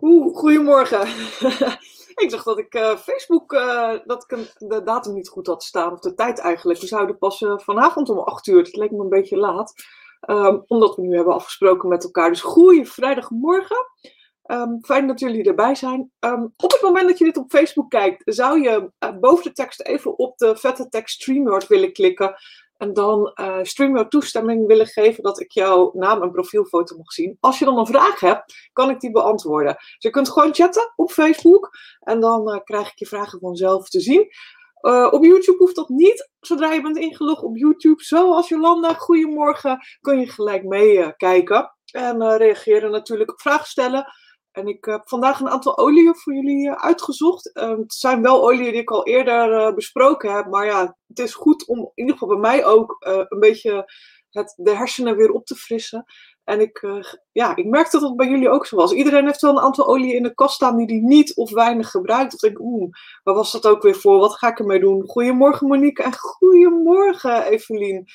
Goedemorgen. ik zag dat ik uh, Facebook, uh, dat ik de datum niet goed had staan, of de tijd eigenlijk. We zouden pas uh, vanavond om 8 uur, het leek me een beetje laat. Um, omdat we nu hebben afgesproken met elkaar. Dus goeie vrijdagmorgen. Um, fijn dat jullie erbij zijn. Um, op het moment dat je dit op Facebook kijkt, zou je boven de tekst even op de vette tekst StreamYard willen klikken. En dan uh, StreamYard toestemming willen geven dat ik jouw naam en profielfoto mag zien. Als je dan een vraag hebt, kan ik die beantwoorden. Dus je kunt gewoon chatten op Facebook. En dan uh, krijg ik je vragen vanzelf te zien. Uh, op YouTube hoeft dat niet. Zodra je bent ingelogd op YouTube, zoals Jolanda, goedemorgen, kun je gelijk meekijken. en reageren natuurlijk op vragen stellen. En ik heb vandaag een aantal oliën voor jullie uitgezocht. Uh, het zijn wel oliën die ik al eerder uh, besproken heb. Maar ja, het is goed om in ieder geval bij mij ook uh, een beetje het, de hersenen weer op te frissen. En ik, ja, ik merk dat het bij jullie ook zo was. Iedereen heeft wel een aantal oliën in de kast staan die die niet of weinig gebruikt. Of denk oeh, waar was dat ook weer voor? Wat ga ik ermee doen? Goedemorgen Monique en goedemorgen Evelien.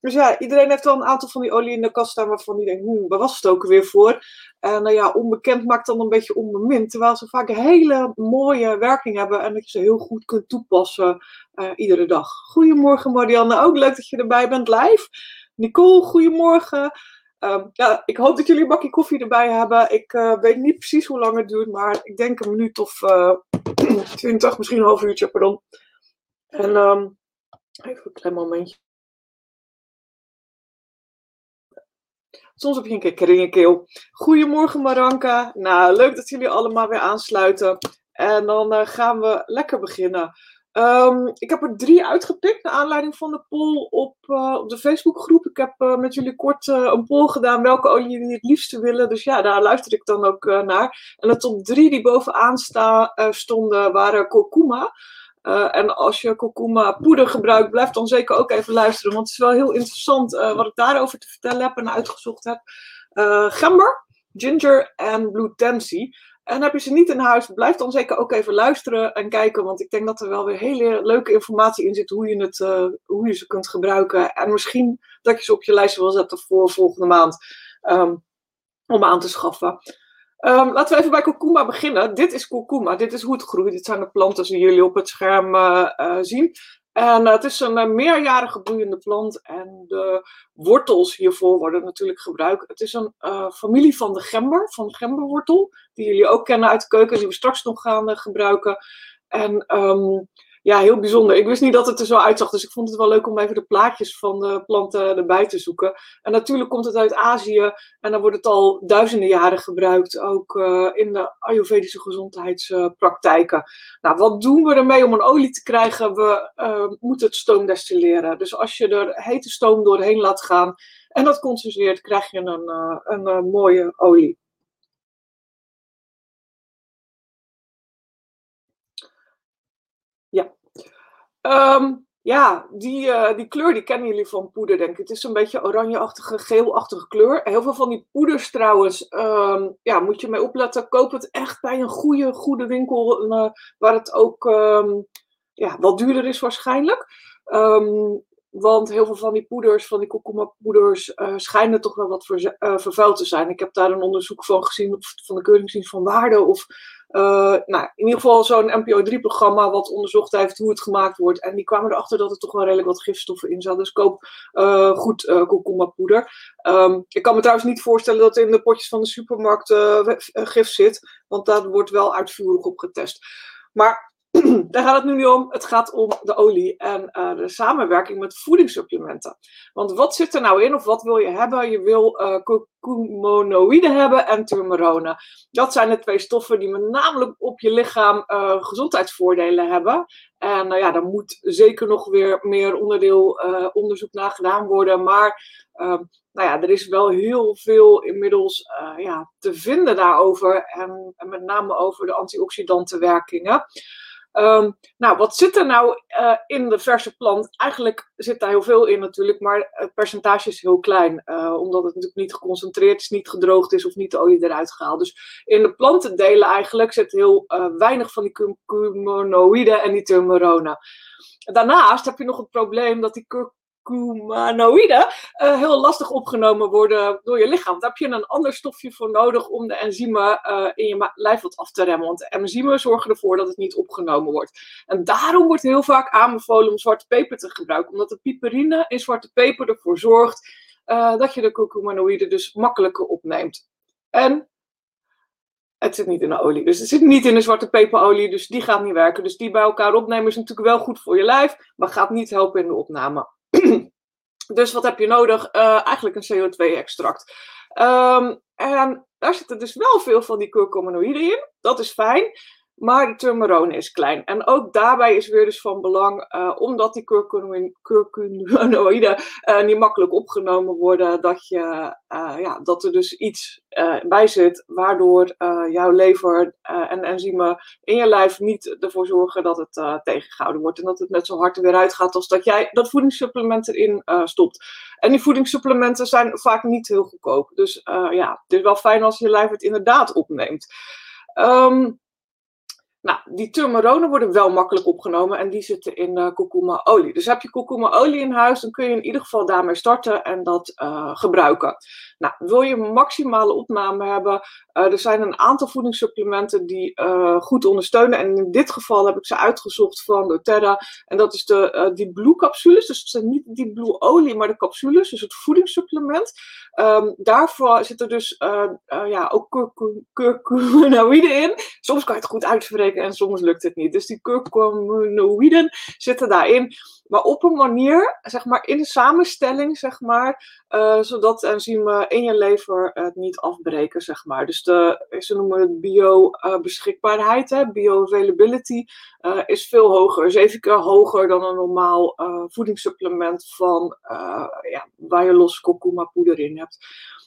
Dus ja, iedereen heeft wel een aantal van die olie in de kast staan waarvan die denkt, hmm, waar was het ook weer voor? En nou ja, onbekend maakt dan een beetje onbemind. Terwijl ze vaak een hele mooie werking hebben en dat je ze heel goed kunt toepassen uh, iedere dag. Goedemorgen Marianne, ook leuk dat je erbij bent live. Nicole, goedemorgen. Um, ja, ik hoop dat jullie een bakje koffie erbij hebben. Ik uh, weet niet precies hoe lang het duurt, maar ik denk een minuut of uh, twintig, misschien een half uurtje, pardon. En um, even een klein momentje. Soms heb je een keer kringenkeel. Goedemorgen Maranka. Nou, leuk dat jullie allemaal weer aansluiten. En dan uh, gaan we lekker beginnen. Um, ik heb er drie uitgepikt naar aanleiding van de poll op, uh, op de Facebookgroep. Ik heb uh, met jullie kort een poll gedaan welke jullie het liefste willen. Dus ja, daar luister ik dan ook naar. En de top drie die bovenaan stonden waren kurkuma. Uh, en als je kurkuma poeder gebruikt, blijf dan zeker ook even luisteren. Want het is wel heel interessant uh, wat ik daarover te vertellen heb en uitgezocht heb. Uh, gember, ginger en blue tansy. En heb je ze niet in huis, blijf dan zeker ook even luisteren en kijken. Want ik denk dat er wel weer hele leuke informatie in zit hoe je, het, hoe je ze kunt gebruiken. En misschien dat je ze op je lijstje wil zetten voor volgende maand. Um, om aan te schaffen. Um, laten we even bij kurkuma beginnen. Dit is kurkuma, dit is hoe het groeit. Dit zijn de planten die jullie op het scherm uh, uh, zien. En uh, het is een meerjarige bloeiende plant en de wortels hiervoor worden natuurlijk gebruikt. Het is een familie van de gember, van de gemberwortel, die jullie ook kennen uit de keuken, die we straks nog gaan gebruiken. En um, ja, heel bijzonder. Ik wist niet dat het er zo uitzag, dus ik vond het wel leuk om even de plaatjes van de planten erbij te zoeken. En natuurlijk komt het uit Azië en dan wordt het al duizenden jaren gebruikt, ook uh, in de Ayurvedische gezondheidspraktijken. nou, wat doen we ermee om een olie te krijgen? We uh, moeten het stoom destilleren. Dus als je er hete stoom doorheen laat gaan en dat concentreert, krijg je een, een, een mooie olie. Ja. Um, ja, die, uh, die kleur die kennen jullie van poeder, denk ik. Het is een beetje oranjeachtige, geelachtige kleur. Heel veel van die poeders trouwens, um, ja, moet je mee opletten. Koop het echt bij een goede, goede winkel, uh, waar het ook um, ja, wat duurder is waarschijnlijk. want heel veel van die poeders, van die kurkuma poeders, uh, schijnen toch wel wat ver, vervuild te zijn. Ik heb daar een onderzoek van gezien, van de Keuringsdienst van Waarde of nou, in ieder geval zo'n NPO3-programma wat onderzocht heeft hoe het gemaakt wordt. En die kwamen erachter dat er toch wel redelijk wat gifstoffen in zat. Dus koop uh, goed uh, ik kan me trouwens niet voorstellen dat in de potjes van de supermarkt gif zit. Want daar wordt wel uitvoerig op getest. Maar daar gaat het nu niet om. Het gaat om de olie en uh, de samenwerking met voedingssupplementen. Want wat zit er nou in of wat wil je hebben? Je wil uh, hebben en turmerone. Dat zijn de twee stoffen die met name op je lichaam uh, gezondheidsvoordelen hebben. En ja, daar moet zeker nog weer meer onderdeel onderzoek naar gedaan worden. Maar ehm, nou ja, er is wel heel veel inmiddels ja, te vinden daarover. En, en met name over de antioxidantenwerkingen. Um, nou, wat zit er nou uh, in de verse plant? Eigenlijk zit daar heel veel in natuurlijk, maar het percentage is heel klein. Uh, omdat het natuurlijk niet geconcentreerd is, niet gedroogd is of niet de olie eruit gehaald. Dus in de plantendelen eigenlijk zit heel uh, weinig van die curcuminoïden en die turmerone. Daarnaast heb je nog het probleem dat die curcumanoïden uh, heel lastig opgenomen worden door je lichaam. Daar heb je een ander stofje voor nodig om de enzymen uh, in je lijf wat af te remmen. Want de enzymen zorgen ervoor dat het niet opgenomen wordt. En daarom wordt heel vaak aanbevolen om zwarte peper te gebruiken. Omdat de piperine in zwarte peper ervoor zorgt uh, dat je de curcumanoïden dus makkelijker opneemt. En het zit niet in de olie. Dus het zit niet in de zwarte peperolie, dus die gaat niet werken. Dus die bij elkaar opnemen is natuurlijk wel goed voor je lijf, maar gaat niet helpen in de opname. Dus wat heb je nodig? Uh, eigenlijk een CO2-extract. Um, en daar zitten dus wel veel van die curcuminoïden in. Dat is fijn. Maar de turmerone is klein. En ook daarbij is weer dus van belang, uh, omdat die curcuminoïden uh, niet makkelijk opgenomen worden, dat, je, uh, ja, dat er dus iets bij zit waardoor jouw lever en enzymen in je lijf niet ervoor zorgen dat het tegengehouden wordt. En dat het net zo hard er weer uitgaat als dat jij dat voedingssupplement erin stopt. En die voedingssupplementen zijn vaak niet heel goedkoop. Dus ja, het is wel fijn als je lijf het inderdaad opneemt. Um, nou, die turmeronen worden wel makkelijk opgenomen en die zitten in uh, kurkuma olie. Dus heb je kurkuma olie in huis, dan kun je in ieder geval daarmee starten en dat uh, gebruiken. Nou, wil je maximale opname hebben, uh, er zijn een aantal voedingssupplementen die goed ondersteunen. En in dit geval heb ik ze uitgezocht van doTERRA. En dat is de die Blue capsules. Dus het zijn niet die Blue olie, maar de capsules, dus het voedingssupplement. Um, daarvoor zitten dus ja, ook curcuminoïden in. Soms kan je het goed uitspreken en soms lukt het niet. Dus die curcuminoïden zitten daarin. Maar op een manier, zeg maar, in de samenstelling, zeg maar, uh, zodat enzymen in je lever het niet afbreken, zeg maar. Dus de, ze noemen het biobeschikbaarheid, uh, bioavailability, uh, is veel hoger. Zeven keer hoger dan een normaal uh, voedingssupplement van, ja, waar je los kurkuma poeder in hebt.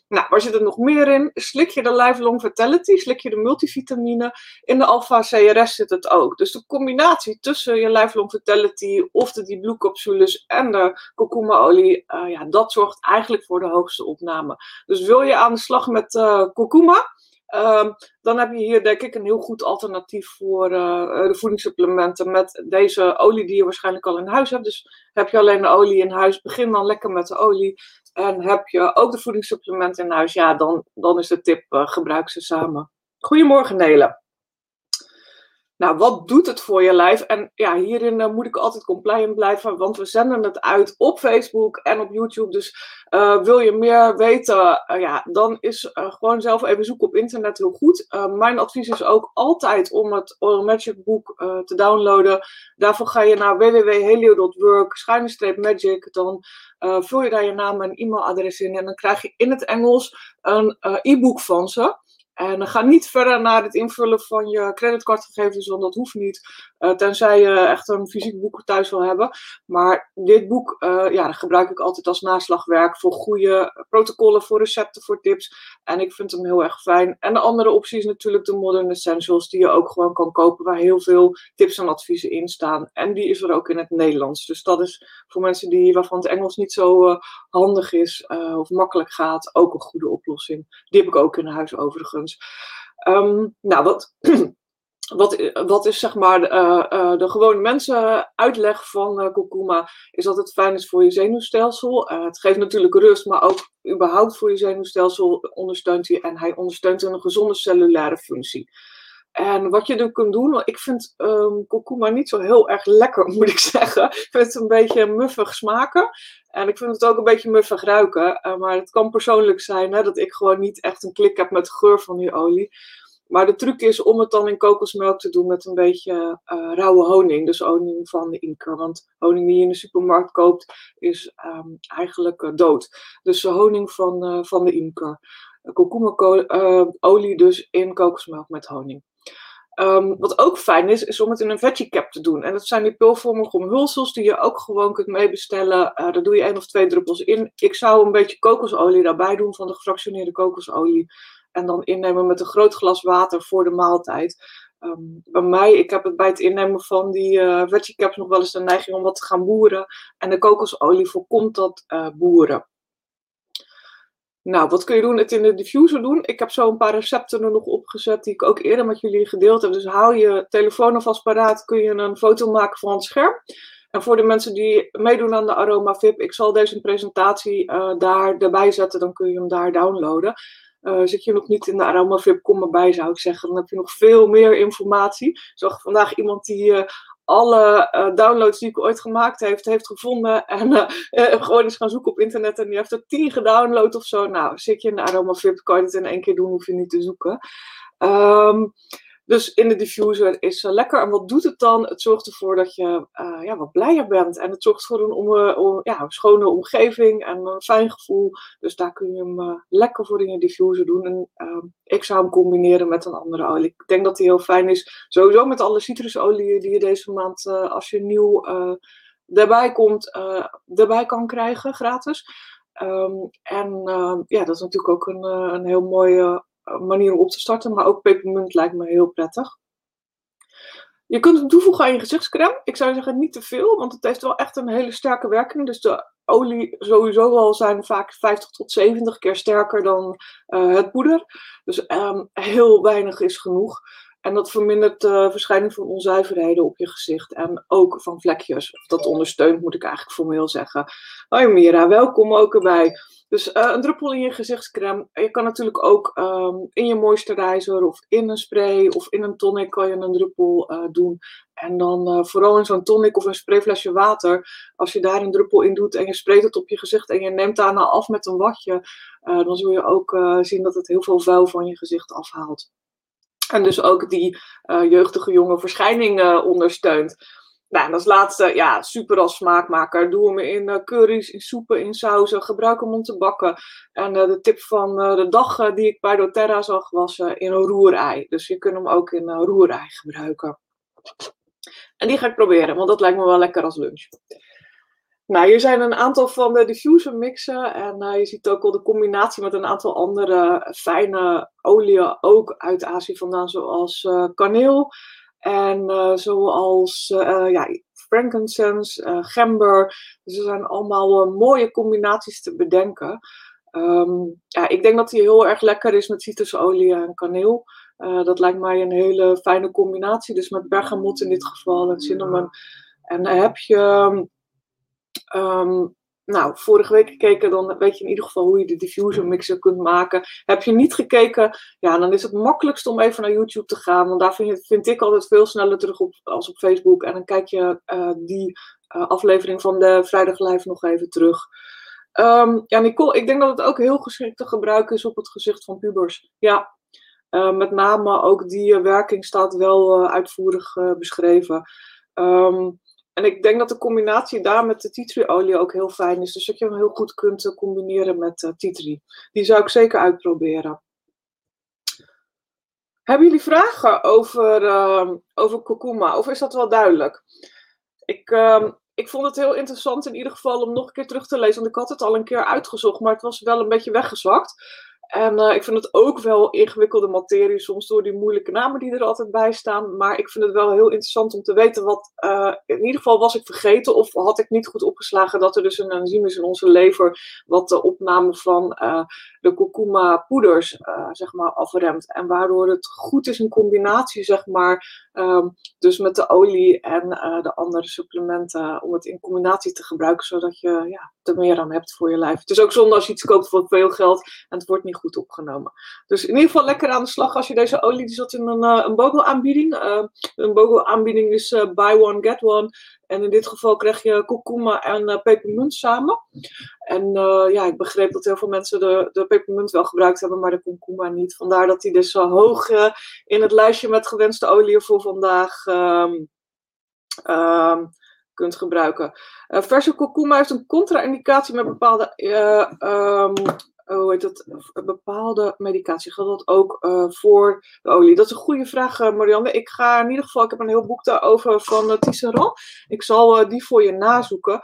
Nou, waar zit er nog meer in? Slik je de Lifelong Vitality, slik je de multivitamine. In de Alpha CRS zit het ook. Dus de combinatie tussen je Lifelong Vitality of de die Blue capsules en de kurkumaolie, uh, ja, dat zorgt eigenlijk voor de hoogste opname. Dus wil je aan de slag met uh, kurkuma, Um, dan heb je hier denk ik een heel goed alternatief voor uh, de voedingssupplementen met deze olie die je waarschijnlijk al in huis hebt. Dus heb je alleen de olie in huis, begin dan lekker met de olie. En heb je ook de voedingssupplementen in huis, ja, dan, dan is de tip uh, gebruik ze samen. Goedemorgen Nele. Nou, wat doet het voor je lijf? En ja, hierin uh, moet ik altijd compliant blijven, want we zenden het uit op Facebook en op YouTube. Dus uh, wil je meer weten, uh, ja, dan is gewoon zelf even zoeken op internet heel goed. mijn advies is ook altijd om het Oil Magic boek te downloaden. Daarvoor ga je naar www.helio.work, schuine magic. Dan vul je daar je naam en e-mailadres in en dan krijg je in het Engels een e-book van ze. En ga niet verder naar het invullen van je creditcardgegevens, want dat hoeft niet. Uh, tenzij je echt een fysiek boek thuis wil hebben. Maar dit boek uh, ja, dat gebruik ik altijd als naslagwerk voor goede protocollen, voor recepten, voor tips. En ik vind hem heel erg fijn. En de andere optie is natuurlijk de Modern Essentials, die je ook gewoon kan kopen, waar heel veel tips en adviezen in staan. En die is er ook in het Nederlands. Dus dat is voor mensen die, waarvan het Engels niet zo uh, handig is of makkelijk gaat, ook een goede oplossing. Die heb ik ook in huis overigens. Um, nou, wat, wat, wat is zeg maar uh, uh, de gewone mensen uitleg van uh, kurkuma? Is dat het fijn is voor je zenuwstelsel. het geeft natuurlijk rust, maar ook überhaupt voor je zenuwstelsel ondersteunt hij. En hij ondersteunt een gezonde cellulaire functie. En wat je er kunt doen, ik vind um, kurkuma niet zo heel erg lekker, moet ik zeggen. Ik vind het een beetje muffig smaken. En ik vind het ook een beetje muffig ruiken. Maar het kan persoonlijk zijn hè, dat ik gewoon niet echt een klik heb met de geur van die olie. Maar de truc is om het dan in kokosmelk te doen met een beetje uh, rauwe honing. Dus honing van de imker. Want honing die je in de supermarkt koopt is um, eigenlijk uh, dood. Dus honing van, van de imker. Kurkuma-olie dus in kokosmelk met honing. Um, wat ook fijn is, is om het in een veggie cap te doen. En dat zijn die pulvormige omhulsels die je ook gewoon kunt meebestellen. Daar doe je één of twee druppels in. Ik zou een beetje kokosolie daarbij doen van de gefractioneerde kokosolie. En dan innemen met een groot glas water voor de maaltijd. Um, bij mij, ik heb het bij het innemen van die uh, veggie nog wel eens de neiging om wat te gaan boeren. En de kokosolie voorkomt dat uh, boeren. Nou, wat kun je doen? Het in de diffuser doen. Ik heb zo een paar recepten er nog opgezet die ik ook eerder met jullie gedeeld heb. Dus hou je telefoon alvast paraat, kun je een foto maken van het scherm. En voor de mensen die meedoen aan de Aroma VIP, ik zal deze presentatie daar erbij zetten, dan kun je hem daar downloaden. Zit je nog niet in de Aroma VIP, kom erbij zou ik zeggen. Dan heb je nog veel meer informatie. Zag vandaag iemand die alle uh, downloads die ik ooit gemaakt heeft, heeft gevonden. En gewoon eens gaan zoeken op internet. En die heeft er tien gedownload of zo. Nou, zit je in de Aroma VIP, kan je het in één keer doen, hoef je niet te zoeken. Um, dus in de diffuser is uh, lekker. En wat doet het dan? Het zorgt ervoor dat je uh, ja, wat blijer bent. En het zorgt voor een, om, om, ja, een schone omgeving en een fijn gevoel. Dus daar kun je hem uh, lekker voor in je diffuser doen. En ehm, ik zou hem combineren met een andere olie. Ik denk dat hij heel fijn is. Sowieso met alle citrusolieën die je deze maand, als je nieuw daarbij komt, erbij kan krijgen, gratis. Um, en ehm, ja, dat is natuurlijk ook een, een heel mooie manier om op te starten. Maar ook pepermunt lijkt me heel prettig. Je kunt hem toevoegen aan je gezichtscreme. Ik zou zeggen niet te veel, want het heeft wel echt een hele sterke werking. Dus de olie sowieso al zijn vaak 50 tot 70 keer sterker dan uh, het poeder. Dus um, heel weinig is genoeg. En dat vermindert de verschijning van onzuiverheden op je gezicht. En ook van vlekjes. Of dat ondersteunt, moet ik eigenlijk formeel zeggen. Hoi Mira, welkom ook erbij. Dus uh, een druppel in je gezichtscreme. Je kan natuurlijk ook um, in je moisturizer of in een spray of in een tonic kan je een druppel uh, doen. En dan vooral in zo'n tonic of een sprayflesje water. Als je daar een druppel in doet en je spreekt het op je gezicht en je neemt daarna af met een watje. dan zul je ook zien dat het heel veel vuil van je gezicht afhaalt. En dus ook die jeugdige jonge verschijning ondersteunt. Nou, en als laatste, ja, super als smaakmaker. Doe hem in uh, curry's, in soepen, in sauzen. Gebruik hem om te bakken. En de tip van de dag die ik bij doTERRA zag, was in een roerei. Dus je kunt hem ook in een roerei gebruiken. En die ga ik proberen, want dat lijkt me wel lekker als lunch. Nou, hier zijn een aantal van de diffuser mixen. En je ziet ook al de combinatie met een aantal andere fijne oliën, ook uit Azië vandaan, zoals kaneel. En uh, zoals uh, ja, frankincense, uh, gember. Dus er zijn allemaal mooie combinaties te bedenken. Um, ja, ik denk dat die heel erg lekker is met citrusolie en kaneel. dat lijkt mij een hele fijne combinatie. Dus met bergamot in dit geval en cinnamon. En heb je um, nou, vorige week gekeken, dan weet je in ieder geval hoe je de diffuser mixer kunt maken. Heb je niet gekeken, ja, dan is het makkelijkst om even naar YouTube te gaan. Want daar vind, vind ik altijd veel sneller terug op als op Facebook. En dan kijk je uh, die uh, aflevering van de Vrijdag Live nog even terug. Um, ja, Nicole, ik denk dat het ook heel geschikt te gebruiken is op het gezicht van pubers. Ja, uh, met name ook die werking staat wel uitvoerig beschreven. Um, en ik denk dat de combinatie daar met de tea ook heel fijn is. Dus dat je hem heel goed kunt eh, combineren met uh, tea Die zou ik zeker uitproberen. Hebben jullie vragen over, uh, over kurkuma? Of is dat wel duidelijk? Ik, uh, ik vond het heel interessant in ieder geval om nog een keer terug te lezen. Want ik had het al een keer uitgezocht, maar het was wel een beetje weggezakt. En uh, ik vind het ook wel ingewikkelde materie, soms door die moeilijke namen die er altijd bij staan. Maar ik vind het wel heel interessant om te weten wat. Uh, in ieder geval was ik vergeten of had ik niet goed opgeslagen dat er dus een enzym is in onze lever. wat de opname van uh, de kurkuma poeders zeg maar afremt. En waardoor het goed is in combinatie, zeg maar. Um, dus met de olie en de andere supplementen. om het in combinatie te gebruiken, zodat je ja, er meer aan hebt voor je lijf. Het is ook zonde als je iets koopt voor veel geld en het wordt niet goed opgenomen. Dus in ieder geval lekker aan de slag als je deze olie, die zat in een, uh, een BOGO aanbieding. Een BOGO aanbieding is buy one, get one. En in dit geval krijg je kurkuma en pepermunt samen. En ja, ik begreep dat heel veel mensen de, de pepermunt wel gebruikt hebben, maar de kurkuma niet. Vandaar dat die dus zo hoog in het lijstje met gewenste oliën voor vandaag... Um, um, kunt gebruiken. Uh, verse heeft een contra-indicatie met bepaalde um, hoe heet dat, bepaalde medicatie. Geldt dat ook uh, voor de olie? Dat is een goede vraag, uh, Marianne. Ik ga in ieder geval, ik heb een heel boek daarover van uh, Tisserand. Ik zal die voor je nazoeken.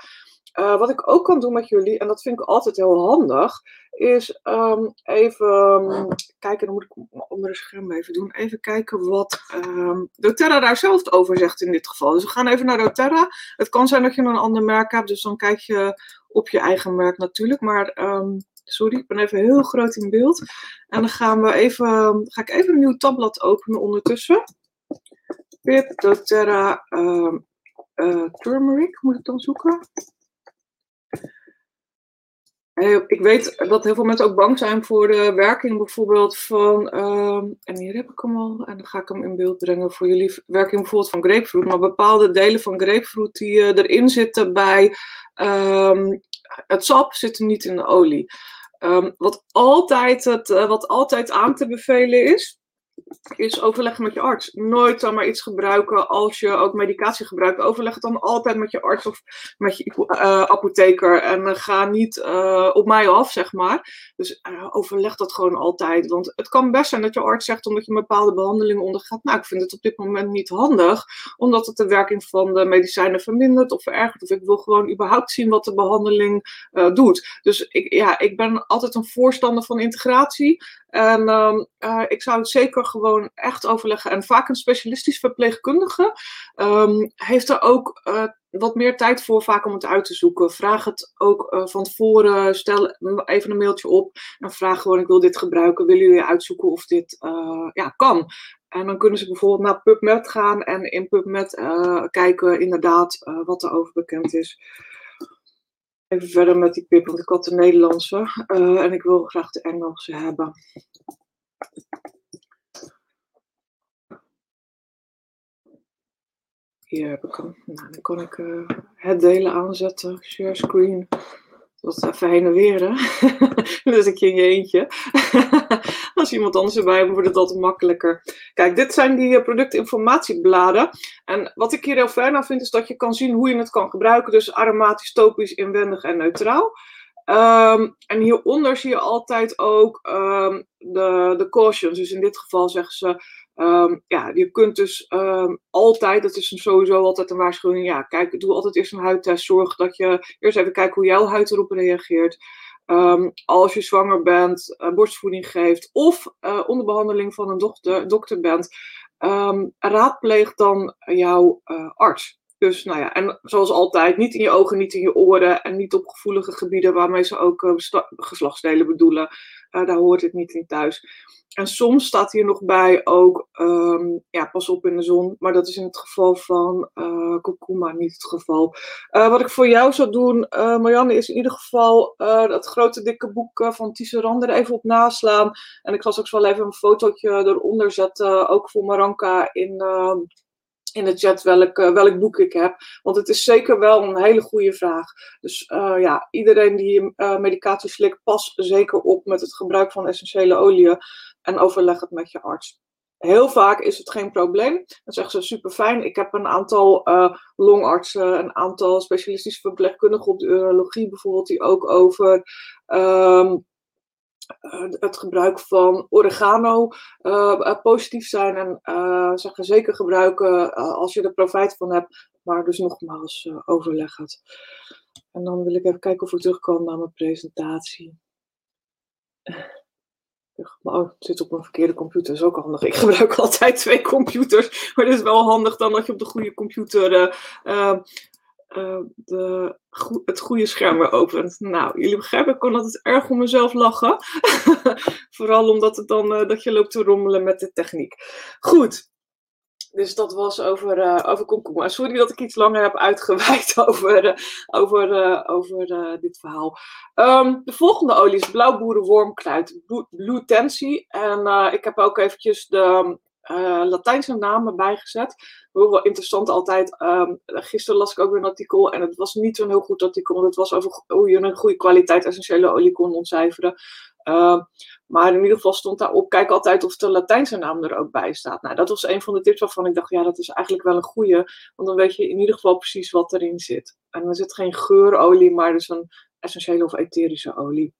wat ik ook kan doen met jullie, en dat vind ik altijd heel handig, is um, even um, kijken, dan moet ik onder de scherm even doen. Even kijken wat um, doTERRA daar zelf over zegt in dit geval. Dus we gaan even naar doTERRA. Het kan zijn dat je een ander merk hebt, dus dan kijk je op je eigen merk natuurlijk. Maar Sorry, ik ben even heel groot in beeld. En dan gaan we even, ga ik even een nieuw tabblad openen ondertussen. Pip doTERRA um, turmeric moet ik dan zoeken. Ik weet dat heel veel mensen ook bang zijn voor de werking bijvoorbeeld van, ehm, en hier heb ik hem al, en dan ga ik hem in beeld brengen voor jullie, werking bijvoorbeeld van grapefruit, maar bepaalde delen van grapefruit die uh, erin zitten bij um, het sap zitten niet in de olie. Um, wat, altijd het, uh, wat altijd aan te bevelen is, is overleggen met je arts. Nooit dan maar iets gebruiken als je ook medicatie gebruikt. Overleg het dan altijd met je arts of met je uh, apotheker. En uh, ga niet uh, op mij af, zeg maar. Dus overleg dat gewoon altijd. Want het kan best zijn dat je arts zegt, omdat je een bepaalde behandeling ondergaat. Nou, ik vind het op dit moment niet handig, omdat het de werking van de medicijnen vermindert of verergert. Of ik wil gewoon überhaupt zien wat de behandeling doet. Dus ik, ja, ik ben altijd een voorstander van integratie. En um, uh, ik zou het zeker gewoon echt overleggen. En vaak een specialistisch verpleegkundige um, heeft er ook uh, wat meer tijd voor, vaak om het uit te zoeken. Vraag het ook uh, van tevoren. Stel even een mailtje op en vraag gewoon: ik wil dit gebruiken. Willen jullie uitzoeken of dit ja, kan? En dan kunnen ze bijvoorbeeld naar PubMed gaan en in PubMed kijken, inderdaad, wat er over bekend is. Even verder met die pip, want ik had de Nederlandse uh, en ik wil graag de Engelse hebben. Hier heb ik hem. Nou, dan kan ik uh, het delen aanzetten. Share screen. Is even heen en weer, hè? dus ik in je eentje. Als iemand anders erbij wordt het altijd makkelijker. Kijk, dit zijn die uh, productinformatiebladen. En wat ik hier heel fijn aan vind, is dat je kan zien hoe je het kan gebruiken. Dus aromatisch, topisch, inwendig en neutraal. Um, en hieronder zie je altijd ook um, de, de cautions. Dus in dit geval zeggen ze Um, ja, je kunt dus um, altijd, dat is sowieso altijd een waarschuwing, ja, kijk, doe altijd eerst een huidtest. Zorg dat je eerst even kijkt hoe jouw huid erop reageert. Um, als je zwanger bent, uh, borstvoeding geeft of uh, onder behandeling van een dokter, dokter bent, raadpleeg dan jouw uh, arts. Dus nou ja, en zoals altijd, niet in je ogen, niet in je oren en niet op gevoelige gebieden waarmee ze ook geslachtsdelen bedoelen. Daar hoort het niet in thuis. En soms staat hier nog bij ook, um, ja, pas op in de zon. Maar dat is in het geval van uh, niet het geval. Uh, wat ik voor jou zou doen, uh, Marianne, is in ieder geval dat grote dikke boek van Tisserand er even op naslaan. En ik zal straks wel even een fotootje eronder zetten, ook voor Maranka in ehm, in de chat welk, welk boek ik heb. Want het is zeker wel een hele goede vraag. Dus uh, ja, iedereen die uh, medicatie slikt, pas zeker op met het gebruik van essentiële oliën en overleg het met je arts. Heel vaak is het geen probleem. Dan zeggen ze super fijn. Ik heb een aantal longartsen, een aantal specialistische verpleegkundigen op de urologie bijvoorbeeld, die ook over uh, het gebruik van oregano uh, positief zijn en uh, zeggen zeker gebruiken als je er profijt van hebt. Maar dus nogmaals, overleg het. En dan wil ik even kijken of ik terugkom naar mijn presentatie. Oh, het zit op een verkeerde computer, dat is ook handig. Ik gebruik altijd twee computers, maar het is wel handig dan dat je op de goede computer de, het goede scherm weer opent. Nou, jullie begrijpen, ik kon altijd erg om mezelf lachen. Vooral omdat het dan, uh, dat je loopt te rommelen met de techniek. Goed. Dus dat was over, uh, over komkommer. Sorry dat ik iets langer heb uitgeweid over, over, over dit verhaal. Um, de volgende olie is blauwboerenwormkruid, Blue Tensie. En ik heb ook eventjes de uh, Latijnse namen bijgezet. Wel interessant altijd. Um, gisteren las ik ook weer een artikel en het was niet zo'n heel goed artikel, want het was over hoe je een goede kwaliteit essentiële olie kon ontcijferen. Uh, maar in ieder geval stond daarop, kijk altijd of de Latijnse naam er ook bij staat. Nou, dat was een van de tips waarvan ik dacht, ja, dat is eigenlijk wel een goede. Want dan weet je in ieder geval precies wat erin zit. En er zit geen geurolie, maar dus een essentiële of etherische olie.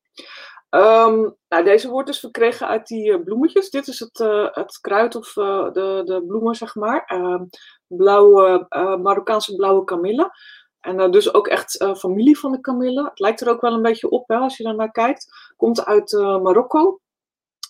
Um, nou, deze wordt dus verkregen uit die uh, bloemetjes. Dit is het, uh, het kruid of uh, de, de bloemen, zeg maar. Um, blauwe, Marokkaanse blauwe kamille. En dus ook echt familie van de kamille. Het lijkt er ook wel een beetje op hè, als je naar kijkt. Komt uit Marokko.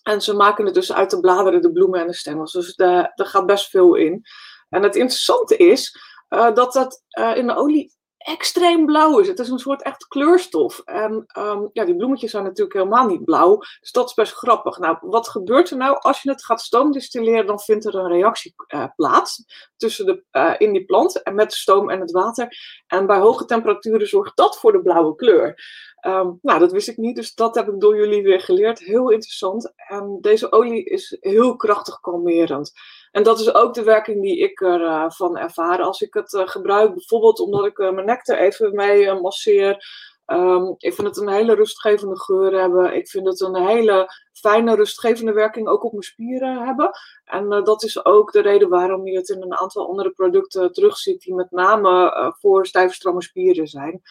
En ze maken het dus uit de bladeren, de bloemen en de stengels. Dus daar gaat best veel in. En het interessante is dat dat in de olie extreem blauw is. Het is een soort echt kleurstof. En um, ja, die bloemetjes zijn natuurlijk helemaal niet blauw. Dus dat is best grappig. Nou, wat gebeurt er nou als je het gaat stoomdistilleren? Dan vindt er een reactie uh, plaats. Tussen de, uh, in die plant en met de stoom en het water. En bij hoge temperaturen zorgt dat voor de blauwe kleur. Um, nou, dat wist ik niet, dus dat heb ik door jullie weer geleerd. Heel interessant. En deze olie is heel krachtig kalmerend. En dat is ook de werking die ik ervan uh, ervaar. Als ik het uh, gebruik, bijvoorbeeld omdat ik mijn nek er even mee masseer. Um, ik vind het een hele rustgevende geur hebben. Ik vind het een hele fijne rustgevende werking ook op mijn spieren hebben. En uh, dat is ook de reden waarom je het in een aantal andere producten terugziet die met name uh, voor stijve stramme spieren zijn.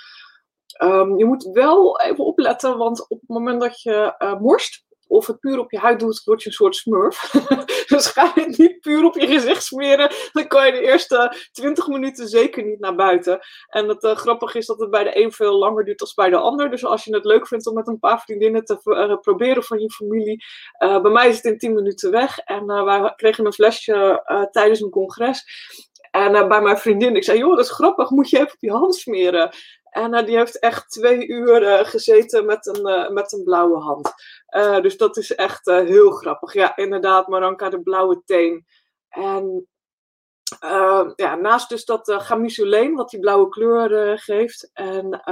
Um, je moet wel even opletten, want op het moment dat je uh, morst, of het puur op je huid doet, word je een soort smurf. dus ga je het niet puur op je gezicht smeren, dan kan je de eerste 20 minuten zeker niet naar buiten. En het uh, grappige is dat het bij de een veel langer duurt dan bij de ander. Dus als je het leuk vindt om met een paar vriendinnen te uh, proberen van je familie, uh, bij mij is het in 10 minuten weg. En wij kregen een flesje tijdens een congres. En bij mijn vriendin, ik zei, joh, dat is grappig, moet je even op je hand smeren. En die heeft echt twee uur gezeten met een, met een blauwe hand. Dus dat is echt heel grappig. Ja, inderdaad, Maranka, de blauwe teen. En ja, naast dus dat uh, wat die blauwe kleur geeft. En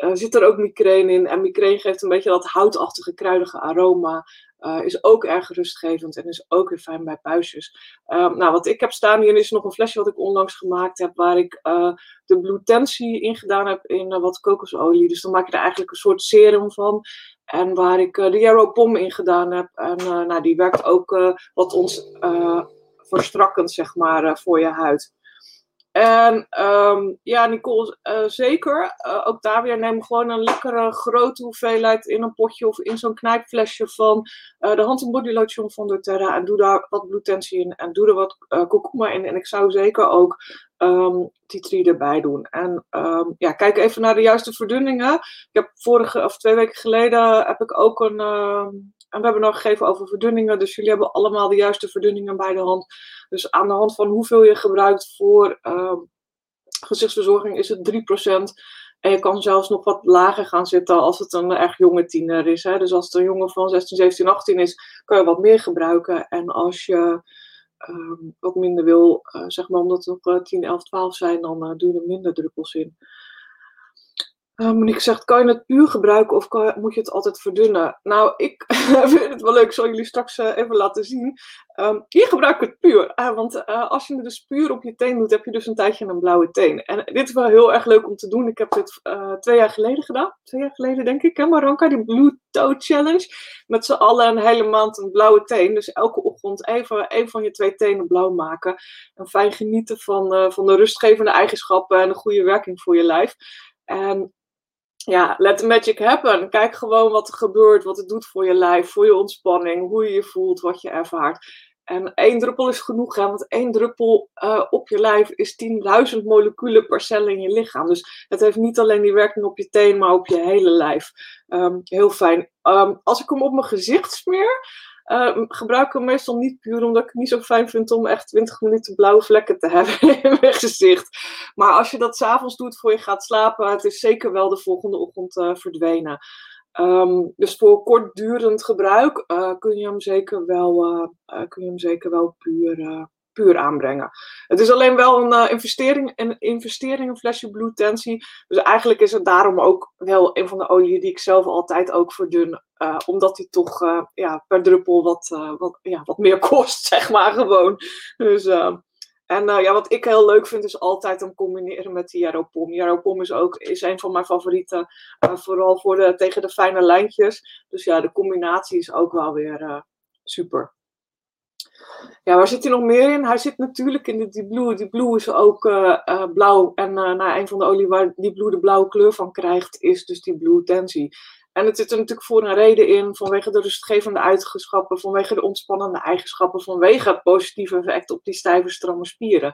ehm, zit er ook migraine in. En migraine geeft een beetje dat houtachtige, kruidige aroma. Uh, is ook erg rustgevend en is ook weer fijn bij puistjes. Uh, nou, wat ik heb staan hier is nog een flesje wat ik onlangs gemaakt heb, waar ik uh, de Blutensie in gedaan heb in uh, wat kokosolie. Dus dan maak je er eigenlijk een soort serum van. En waar ik de Yarrow Pom in gedaan heb. En nou, die werkt ook wat ons verstrakkend, zeg maar, voor je huid. En um, ja, Nicole, uh, zeker. Uh, ook daar weer neem gewoon een lekkere grote hoeveelheid in een potje of in zo'n knijpflesje van uh, de hand- en body lotion van doTERRA. En doe daar wat blutensie in en doe er wat kurkuma in. En ik zou zeker ook um, tea tree erbij doen. En um, ja, kijk even naar de juiste verdunningen. Ik heb vorige of twee weken geleden heb ik ook een en we hebben nog gegeven over verdunningen. Dus jullie hebben allemaal de juiste verdunningen bij de hand. Dus aan de hand van hoeveel je gebruikt voor uh, gezichtsverzorging is het 3%. En je kan zelfs nog wat lager gaan zitten als het een erg jonge tiener is. Hè? Dus als het een jongen van 16, 17, 18 is, kan je wat meer gebruiken. En als je uh, wat minder wil, uh, zeg maar omdat het nog 10, 11, 12 zijn, dan uh, doe je er minder druppels in. Uh, Monique zegt, kan je het puur gebruiken of moet je het altijd verdunnen? Nou, ik vind het wel leuk, ik zal jullie straks uh, even laten zien. Um, hier gebruik ik het puur, uh, want als je het dus puur op je teen doet, heb je dus een tijdje een blauwe teen. En dit is wel heel erg leuk om te doen. Ik heb dit twee jaar geleden gedaan, twee jaar geleden denk ik, hè Maranka, die Blue Toe Challenge. Met z'n allen een hele maand een blauwe teen. Dus elke ochtend even een van je twee tenen blauw maken. En fijn genieten van, van de rustgevende eigenschappen en de goede werking voor je lijf. En ja, let the magic happen. Kijk gewoon wat er gebeurt, wat het doet voor je lijf, voor je ontspanning, hoe je je voelt, wat je ervaart. En één druppel is genoeg, hè, want één druppel uh, op je lijf is 10.000 moleculen per cel in je lichaam. Dus het heeft niet alleen die werking op je teen, maar op je hele lijf. Um, heel fijn. Um, als ik hem op mijn gezicht smeer, uh, gebruik ik hem meestal niet puur omdat ik het niet zo fijn vind om echt 20 minuten blauwe vlekken te hebben in mijn gezicht. Maar als je dat s'avonds doet voor je gaat slapen, het is zeker wel de volgende ochtend uh, verdwenen. Um, dus voor kortdurend gebruik uh, kun, je hem zeker wel, kun je hem zeker wel puur, puur aanbrengen. Het is alleen wel een uh, investering, een investering, een flesje Blue Tensie. Dus eigenlijk is het daarom ook wel een van de oliën die ik zelf altijd ook verdun. Uh, omdat die toch uh, ja, per druppel wat, wat, ja, wat meer kost, zeg maar gewoon. Dus, en ja, wat ik heel leuk vind is altijd hem combineren met die Jaropom. Jaropom is ook is een van mijn favorieten. vooral voor de, tegen de fijne lijntjes. Dus ja, de combinatie is ook wel weer super. Ja, waar zit hij nog meer in? Hij zit natuurlijk in de Deep Blue. Die Blue is ook uh, uh, blauw. En uh, nou, een van de olie waar die Blue de blauwe kleur van krijgt, is dus die Blue Tensie. En het zit er natuurlijk voor een reden in, vanwege de rustgevende eigenschappen, vanwege de ontspannende eigenschappen, vanwege het positieve effect op die stijve, stramme spieren.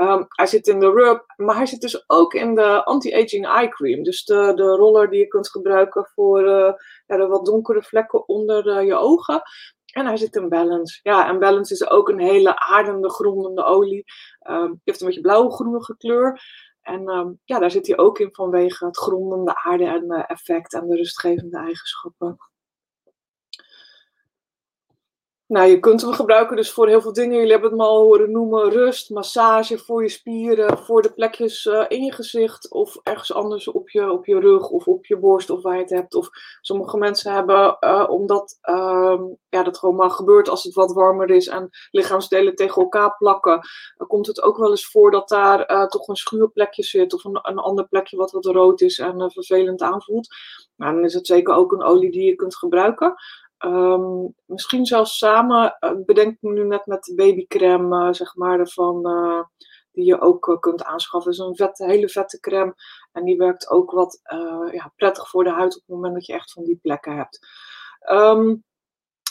Um, hij zit in de rub, maar hij zit dus ook in de anti-aging eye cream. Dus de, de roller die je kunt gebruiken voor ja, de wat donkere vlekken onder je ogen. En hij zit in Balance. Ja, en Balance is ook een hele aardende, grondende olie. Die heeft een beetje blauw-groenige kleur. En um, ja, daar zit hij ook in vanwege het grondende aarde en uh, effect en de rustgevende eigenschappen. Nou, je kunt hem gebruiken dus voor heel veel dingen. Jullie hebben het me al horen noemen. Rust, massage voor je spieren, voor de plekjes uh, in je gezicht of ergens anders op je, op je rug of op je borst of waar je het hebt. Of sommige mensen hebben, uh, omdat uh, ja, dat gewoon maar gebeurt als het wat warmer is en lichaamsdelen tegen elkaar plakken, komt het ook wel eens voor dat daar uh, toch een schuurplekje zit of een, een ander plekje wat wat rood is en vervelend aanvoelt. Nou, dan is het zeker ook een olie die je kunt gebruiken. Um, misschien zelfs samen, uh, bedenk me nu net met de babycreme, uh, zeg maar, ervan, uh, die je ook kunt aanschaffen. Is een vette, hele vette crème en die werkt ook wat ja, prettig voor de huid op het moment dat je echt van die plekken hebt. Um,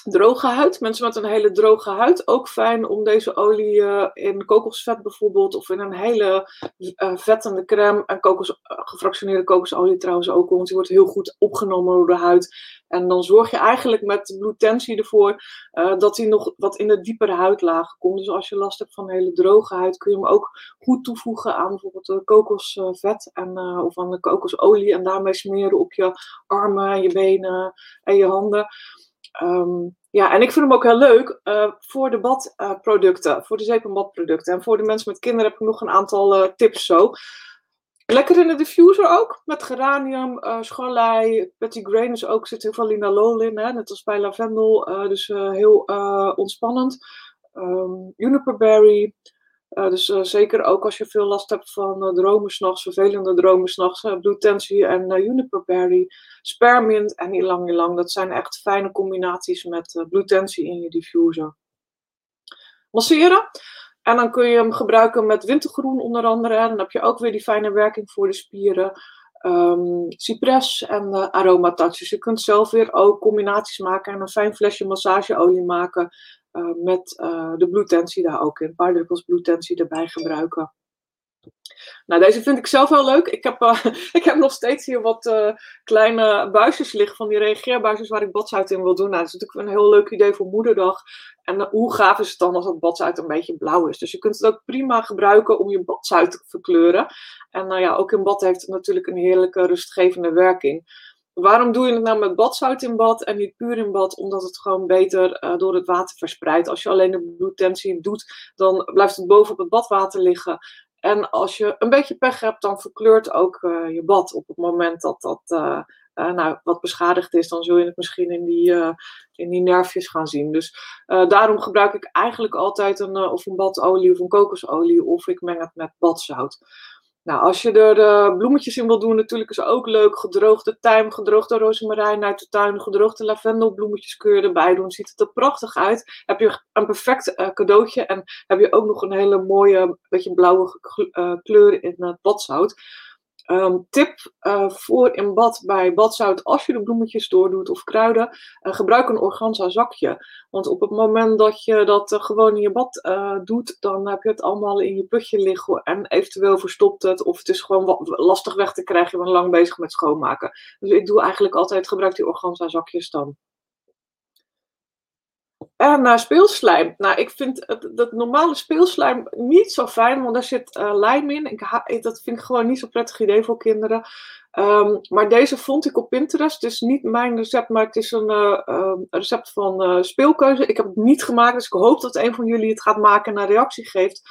droge huid. Mensen met een hele droge huid. Ook fijn om deze olie uh, in kokosvet bijvoorbeeld. Of in een hele uh, vettende crème. En kokos, uh, gefractioneerde kokosolie trouwens ook. Want die wordt heel goed opgenomen door de huid. En dan zorg je eigenlijk met bloedtensie ervoor dat hij nog wat in de diepere huidlagen komt. Dus als je last hebt van hele droge huid kun je hem ook goed toevoegen aan bijvoorbeeld kokosvet. En, of aan de kokosolie. En daarmee smeren op je armen, je benen en je handen. Um, ja, en ik vind hem ook heel leuk uh, voor de badproducten, voor de zeep- en badproducten. En voor de mensen met kinderen heb ik nog een aantal uh, tips zo. Lekker in de diffuser ook, met geranium, uh, scharlei, petitgrain ook, zit heel veel linalool in, hè, net als bij lavendel, dus heel ontspannend. Um, juniperberry, uh, dus uh, zeker ook als je veel last hebt van uh, dromen s'nachts, vervelende dromen s'nachts, uh, bloedtensie en uh, juniperberry, spermint en ilang ilang. Dat zijn echt fijne combinaties met bloedtensie in je diffuser. Masseren. En dan kun je hem gebruiken met wintergroen onder andere. Dan heb je ook weer die fijne werking voor de spieren. Um, en uh, je kunt zelf weer ook combinaties maken en een fijn flesje massageolie maken uh, met uh, de bloedtensie daar ook in. Een paar druppels bloedtensie erbij gebruiken. Nou, deze vind ik zelf wel leuk. Ik heb, uh, ik heb nog steeds hier wat kleine buisjes liggen van die reageerbuisjes waar ik badzout in wil doen. Nou, dat is natuurlijk een heel leuk idee voor moederdag. En hoe gaaf is het dan als het badzout een beetje blauw is? Dus je kunt het ook prima gebruiken om je badzout te verkleuren. En nou ja, ook in bad heeft het natuurlijk een heerlijke rustgevende werking. Waarom doe je het nou met badzout in bad en niet puur in bad? Omdat het gewoon beter uh, door het water verspreidt. Als je alleen de bloedtensie doet, dan blijft het boven op het badwater liggen. En als je een beetje pech hebt, dan verkleurt ook uh, je bad op het moment dat dat uh, nou, wat beschadigd is. Dan zul je het misschien in die, in die nerfjes gaan zien. Dus daarom gebruik ik eigenlijk altijd een, of een badolie of een kokosolie. Of ik meng het met badzout. Nou, als je er uh, bloemetjes in wil doen, natuurlijk is ook leuk. Gedroogde tijm, gedroogde rozemarijn uit de tuin, gedroogde lavendelbloemetjes kun je erbij doen. Ziet het er prachtig uit. Heb je een perfect uh, cadeautje en heb je ook nog een hele mooie, beetje blauwe uh, kleur in het badzout. Um, tip uh, voor in bad bij badzout, als je de bloemetjes doordoet of kruiden, uh, gebruik een organza zakje. Want op het moment dat je dat uh, gewoon in je bad doet, dan heb je het allemaal in je putje liggen en eventueel verstopt het of het is gewoon wat lastig weg te krijgen, je bent lang bezig met schoonmaken. Dus ik doe eigenlijk altijd, gebruik die organza zakjes dan. En uh, speelslijm. Nou, ik vind het, dat normale speelslijm niet zo fijn, want daar zit uh, lijm in. Ik dat vind ik gewoon niet zo'n prettig idee voor kinderen. Um, maar deze vond ik op Pinterest. Het is niet mijn recept, maar het is een uh, recept van speelkeuze. Ik heb het niet gemaakt, dus ik hoop dat een van jullie het gaat maken en een reactie geeft.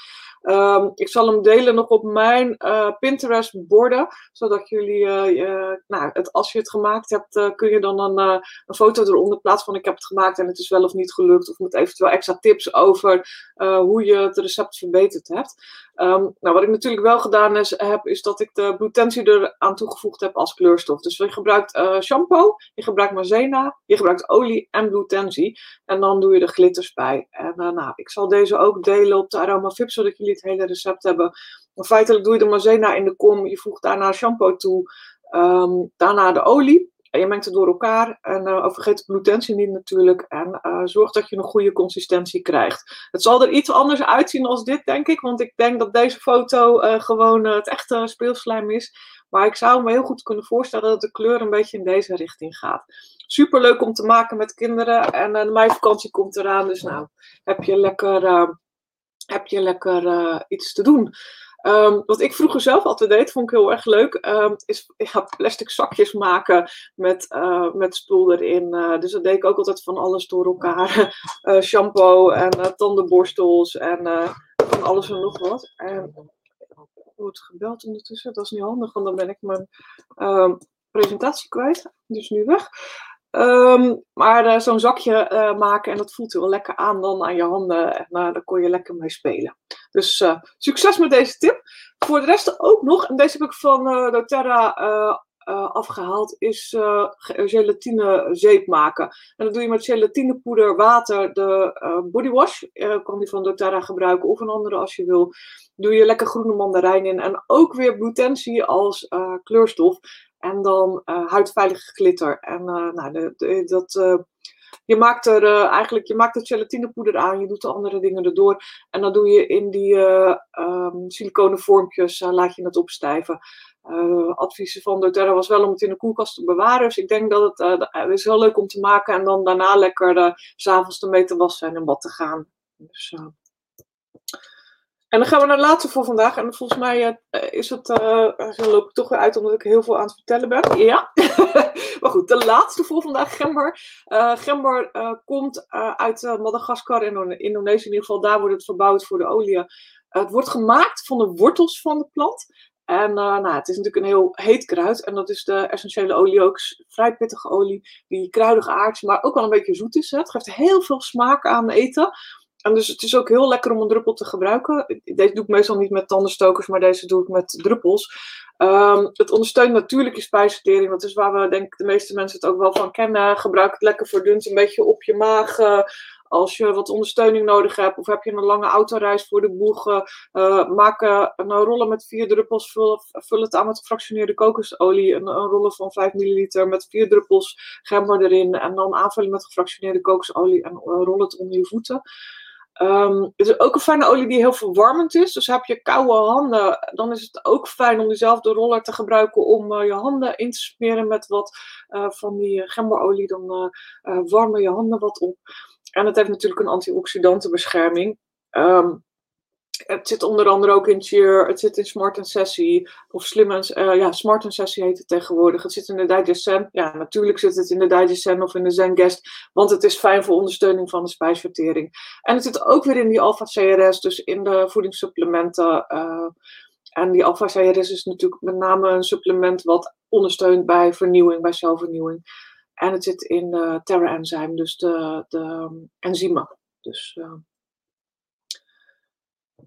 Um, ik zal hem delen nog op mijn uh, Pinterest borden, zodat jullie, uh, nou, het, als je het gemaakt hebt, uh, kun je dan een, een foto eronder plaatsen van ik heb het gemaakt en het is wel of niet gelukt, of met eventueel extra tips over hoe je het recept verbeterd hebt. Um, nou, wat ik natuurlijk wel gedaan heb, is dat ik de bloedtensie er aan toegevoegd heb als kleurstof. Dus je gebruikt shampoo, je gebruikt maizena, je gebruikt olie en bloedtensie. En dan doe je de glitters bij. En nou, ik zal deze ook delen op de Aroma Vip, zodat jullie het hele recept hebben. Maar feitelijk doe je de maizena in de kom, je voegt daarna shampoo toe, um, daarna de olie. En je mengt het door elkaar en uh, vergeet de bloedtensie niet natuurlijk. En uh, zorg dat je een goede consistentie krijgt. Het zal er iets anders uitzien als dit, denk ik. Want ik denk dat deze foto uh, gewoon het echte speelslijm is. Maar ik zou me heel goed kunnen voorstellen dat de kleur een beetje in deze richting gaat. Super leuk om te maken met kinderen. En de meivakantie komt eraan. Dus nou, heb je lekker heb je lekker iets te doen. Um, wat ik vroeger zelf altijd deed, vond ik heel erg leuk, um, is ja, plastic zakjes maken met, uh, met spul erin. Uh, dus dat deed ik ook altijd van alles door elkaar. uh, shampoo en tandenborstels en alles en nog wat. En wordt gebeld ondertussen, dat is niet handig, want dan ben ik mijn um, presentatie kwijt. Dus nu weg. Maar zo'n zakje maken en dat voelt heel lekker aan dan aan je handen. En uh, daar kon je lekker mee spelen. Dus succes met deze tip. Voor de rest ook nog, en deze heb ik van doTERRA afgehaald, is gelatine zeep maken. En dat doe je met gelatinepoeder, water, de bodywash. kan die van doTERRA gebruiken of een andere als je wil. Doe je lekker groene mandarijn in. En ook weer blutensie als kleurstof. En dan uh, huidveilige glitter. En uh, nou, de, de, dat, uh, je maakt er eigenlijk je maakt het gelatinepoeder aan, je doet de andere dingen erdoor. En dan doe je in die um, siliconen vormpjes, laat je het opstijven. adviezen van doTERRA was wel om het in de koelkast te bewaren. Dus ik denk dat het, het is heel leuk om te maken. En dan daarna lekker s s'avonds ermee te wassen en in bad te gaan. Dus, en dan gaan we naar de laatste voor vandaag. En volgens mij uh, is het, uh, loop ik toch weer uit omdat ik heel veel aan het vertellen ben. Ja, maar goed, de laatste voor vandaag, gember. Gember komt uit Madagaskar en Indonesië. In ieder geval, daar wordt het verbouwd voor de olie. het wordt gemaakt van de wortels van de plant. En nou, het is natuurlijk een heel heet kruid. En dat is de essentiële olie ook. Vrij pittige olie. Die kruidig aards, maar ook wel een beetje zoet is. Het geeft heel veel smaak aan eten. En dus het is ook heel lekker om een druppel te gebruiken. Deze doe ik meestal niet met tandenstokers, maar deze doe ik met druppels. Um, het ondersteunt natuurlijk je spijsvertering. Dat is waar we denk ik de meeste mensen het ook wel van kennen. Gebruik het lekker verdund een beetje op je maag. Uh, als je wat ondersteuning nodig hebt of heb je een lange autoreis voor de boeg, uh, maak uh, een rollen met vier druppels, vul, het aan met gefractioneerde kokosolie, een, een rollen van 5 milliliter met vier druppels gember erin en dan aanvullen met gefractioneerde kokosolie en rol het onder je voeten. Um, het is ook een fijne olie die heel verwarmend is. Dus heb je koude handen, dan is het ook fijn om diezelfde roller te gebruiken om uh, je handen in te smeren met wat uh, van die gemberolie. Dan warmen je handen wat op. En het heeft natuurlijk een antioxidantenbescherming. Um, het zit onder andere ook in Cheer, het zit in Smart Sessie, of Slim uh, ja, Smart Sessie heet het tegenwoordig. Het zit in de Digesten. Ja, natuurlijk zit het in de Digesten of in de Zengest, want het is fijn voor ondersteuning van de spijsvertering. En het zit ook weer in die Alpha CRS, dus in de voedingssupplementen. Uh, en die Alpha CRS is natuurlijk met name een supplement wat ondersteunt bij vernieuwing, bij celvernieuwing. En het zit in de Terra Enzyme, dus de, de enzymen. Dus...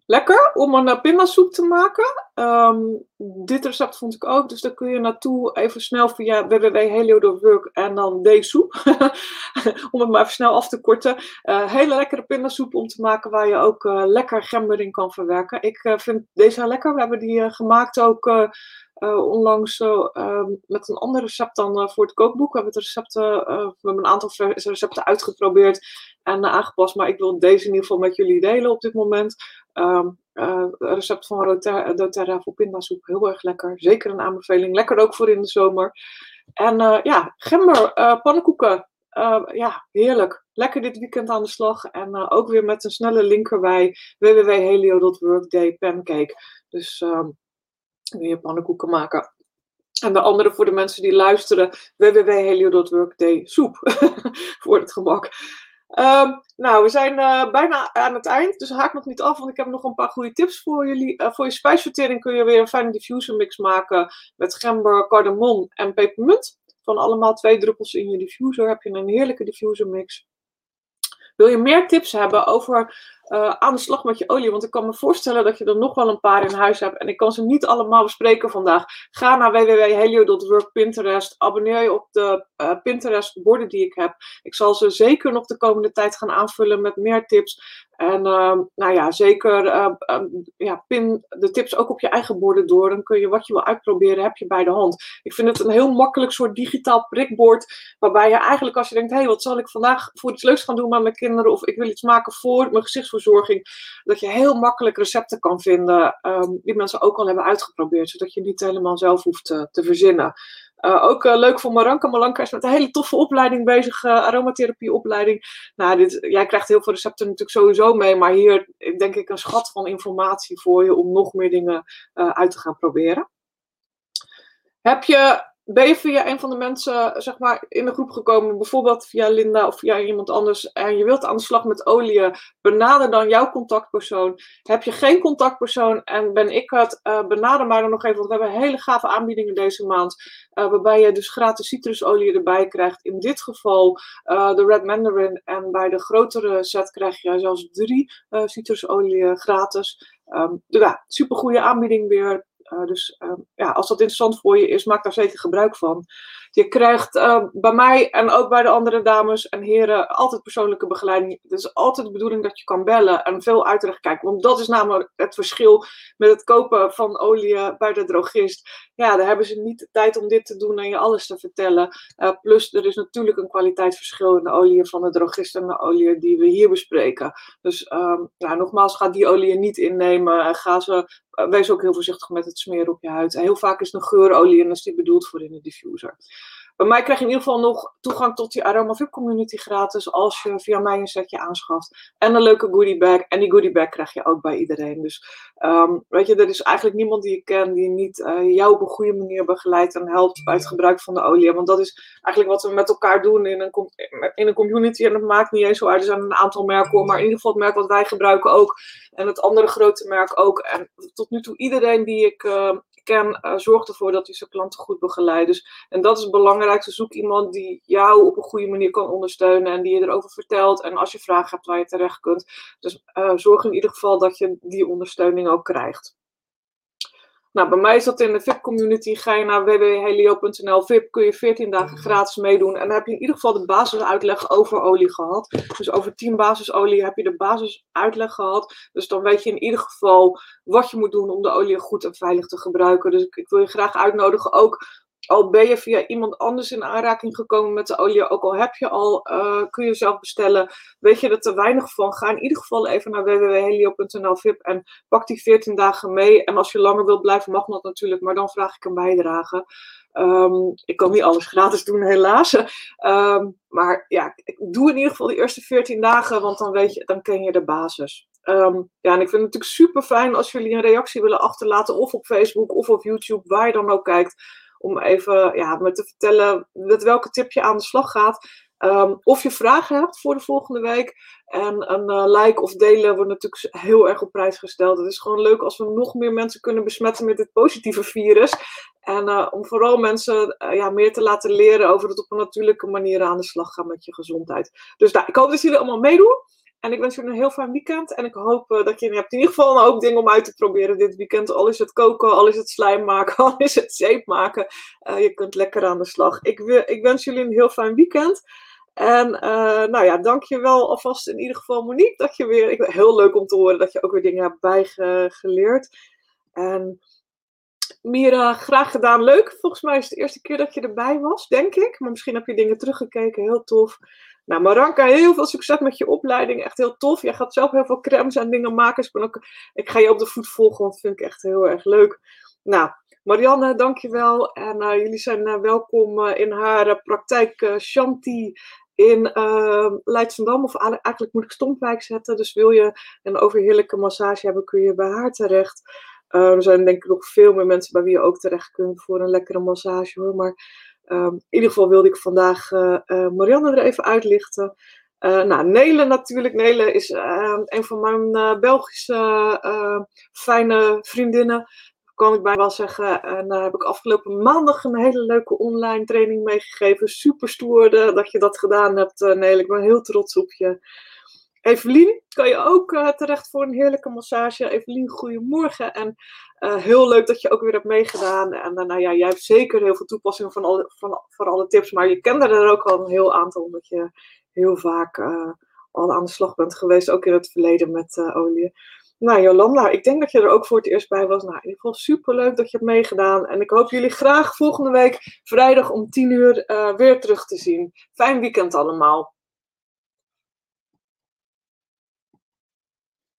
lekker om een uh, pindasoep te maken. Um, dit recept vond ik ook, dus daar kun je naartoe even snel via www.helio.work en dan D-soep. om het maar even snel af te korten. Uh, hele lekkere pindasoep om te maken waar je ook uh, lekker gember in kan verwerken. Ik vind deze lekker. We hebben die gemaakt ook onlangs uh, met een ander recept dan voor het kookboek. We hebben, het recepten, we een aantal recepten uitgeprobeerd en aangepast. Maar ik wil deze in ieder geval met jullie delen op dit moment. Um, recept van doTERRA voor pindasoep. Heel erg lekker. Zeker een aanbeveling. Lekker ook voor in de zomer. En ja, gember, pannenkoeken. ja, heerlijk. Lekker dit weekend aan de slag. En ook weer met een snelle link erbij. www.helio.workday pancake. Dus... Um, je pannenkoeken maken. En de andere voor de mensen die luisteren, www.helio.workday soep. voor het gemak. Um, nou, we zijn uh, bijna aan het eind, dus haak nog niet af, want ik heb nog een paar goede tips voor jullie. Uh, voor je spijsvertering kun je weer een fijne diffuser mix maken met gember, cardamom en pepermunt. Van allemaal twee druppels in je diffuser heb je een heerlijke diffuser mix. Wil je meer tips hebben over uh, aan de slag met je olie? Want ik kan me voorstellen dat je er nog wel een paar in huis hebt. En ik kan ze niet allemaal bespreken vandaag. Ga naar www.helio.work Pinterest. Abonneer je op de uh, Pinterest borden die ik heb. Ik zal ze zeker nog de komende tijd gaan aanvullen met meer tips. En uh, nou ja, zeker uh, uh, ja, pin de tips ook op je eigen borden door. Dan kun je wat je wil uitproberen, heb je bij de hand. Ik vind het een heel makkelijk soort digitaal prikbord. Waarbij je eigenlijk als je denkt, hé, hey, wat zal ik vandaag voor iets leuks gaan doen met mijn kinderen. Of ik wil iets maken voor mijn gezichtsverzorging. Dat je heel makkelijk recepten kan vinden die mensen ook al hebben uitgeprobeerd. Zodat je niet helemaal zelf hoeft te, te verzinnen. Ook leuk voor Maranka. Maranka is met een hele toffe opleiding bezig, aromatherapieopleiding. Nou, dit, jij krijgt heel veel recepten natuurlijk sowieso mee, maar hier denk ik een schat van informatie voor je om nog meer dingen uit te gaan proberen. Heb je ben je via een van de mensen zeg maar, in de groep gekomen, bijvoorbeeld via Linda of via iemand anders, en je wilt aan de slag met olie, benader dan jouw contactpersoon. Heb je geen contactpersoon en ben ik het, uh, benader mij dan nog even, want we hebben hele gave aanbiedingen deze maand, uh, waarbij je dus gratis citrusolie erbij krijgt. In dit geval uh, de Red Mandarin en bij de grotere set krijg je zelfs drie citrusolie gratis. Um, ja, super goede aanbieding weer. Uh, dus uh, ja, als dat interessant voor je is, maak daar zeker gebruik van. Je krijgt uh, bij mij en ook bij de andere dames en heren altijd persoonlijke begeleiding. Het is altijd de bedoeling dat je kan bellen en veel uitleg kijken. Want dat is namelijk het verschil met het kopen van olie bij de drogist. Ja, daar hebben ze niet de tijd om dit te doen en je alles te vertellen. plus, er is natuurlijk een kwaliteitsverschil in de olie van de drogist en de olie die we hier bespreken. Dus um, ja, nogmaals, ga die olie niet innemen. Ga ze eh, wees ook heel voorzichtig met het smeren op je huid. heel vaak is een geurolie en is die bedoeld voor in de diffuser. Bij mij krijg je in ieder geval nog toegang tot die Aroma VIP community gratis als je via mij een setje aanschaft. En een leuke goodie bag. En die goodie bag krijg je ook bij iedereen. Dus um, weet je, er is eigenlijk niemand die ik ken die niet uh, jou op een goede manier begeleidt en helpt bij het gebruik van de olie. Want dat is eigenlijk wat we met elkaar doen in een, in een community. En het maakt niet eens zo uit. Er zijn een aantal merken, maar in ieder geval het merk wat wij gebruiken ook. En het andere grote merk ook. En tot nu toe iedereen die ik uh, ken, uh, zorgt ervoor dat hij zijn klanten goed begeleidt. Dus, en dat is het belangrijkste. Zoek iemand die jou op een goede manier kan ondersteunen en die je erover vertelt. En als je vragen hebt waar je terecht kunt. Dus uh, zorg in ieder geval dat je die ondersteuning ook krijgt. Nou, bij mij is dat in de VIP-community. Ga je naar www.helio.nl VIP, kun je 14 dagen gratis meedoen. En dan heb je in ieder geval de basisuitleg over olie gehad. Dus over 10 basisolie heb je de basisuitleg gehad. Dus dan weet je in ieder geval wat je moet doen om de olie goed en veilig te gebruiken. Dus ik, ik wil je graag uitnodigen ook al ben je via iemand anders in aanraking gekomen met de olie, ook al heb je al, uh, kun je zelf bestellen, weet je er te weinig van, ga in ieder geval even naar www.helio.nl VIP en pak die 14 dagen mee. En als je langer wilt blijven, mag dat natuurlijk, maar dan vraag ik een bijdrage. Um, ik kan niet alles gratis doen, helaas. Um, maar ja, doe in ieder geval die eerste 14 dagen, want dan, weet je, dan ken je de basis. Um, ja, en ik vind het natuurlijk super fijn als jullie een reactie willen achterlaten, of op Facebook of op YouTube, waar je dan ook kijkt om even ja, me te vertellen met welke tip je aan de slag gaat. Um, of je vragen hebt voor de volgende week. En een uh, like of delen wordt natuurlijk heel erg op prijs gesteld. Het is gewoon leuk als we nog meer mensen kunnen besmetten met dit positieve virus. En uh, om vooral mensen uh, ja, meer te laten leren over het op een natuurlijke manier aan de slag gaan met je gezondheid. Dus nou, ik hoop dat jullie allemaal meedoen. En ik wens jullie een heel fijn weekend. En ik hoop uh, dat je, hebt in ieder geval een hoop dingen om uit te proberen dit weekend. Al is het koken, al is het slijm maken, al is het zeep maken. Uh, je kunt lekker aan de slag. Ik, ik, wens jullie een heel fijn weekend. En uh, nou ja, dankjewel alvast in ieder geval Monique. Dat je weer, ik, heel leuk om te horen dat je ook weer dingen hebt bijgeleerd. En Mira, graag gedaan. Leuk. Volgens mij is het de eerste keer dat je erbij was, denk ik. Maar misschien heb je dingen teruggekeken. Heel tof. Nou, Maranka, heel veel succes met je opleiding. Echt heel tof. Jij gaat zelf heel veel crèmes en dingen maken. Dus ik, ook, ik ga je op de voet volgen, want dat vind ik echt heel erg leuk. Nou, Marianne, dankjewel. En uh, jullie zijn uh, welkom uh, in haar praktijk Shanti in Leidschendam. Of eigenlijk moet ik Stompwijk zetten. Dus wil je een overheerlijke massage hebben, kun je bij haar terecht. er zijn denk ik nog veel meer mensen bij wie je ook terecht kunt voor een lekkere massage hoor. Maar Um, in ieder geval wilde ik vandaag uh, uh, Marianne er even uitlichten. Uh, nou, Nele natuurlijk. Nele is ehm, een van mijn Belgische fijne vriendinnen. Kan ik bij wel zeggen. En daar heb ik afgelopen maandag een hele leuke online training meegegeven. Super stoer dat je dat gedaan hebt, Nele. Ik ben heel trots op je. Evelien kan je ook uh, terecht voor een heerlijke massage. Evelien, goedemorgen. En uh, heel leuk dat je ook weer hebt meegedaan. En uh, nou ja, jij hebt zeker heel veel toepassing van alle, van, van alle tips. Maar je kende er ook al een heel aantal, omdat je heel vaak al aan de slag bent geweest. Ook in het verleden met olie. Nou, Jolanda, ik denk dat je er ook voor het eerst bij was. Nou, in ieder geval super leuk dat je hebt meegedaan. En ik hoop jullie graag volgende week vrijdag om 10 uur weer terug te zien. Fijn weekend allemaal.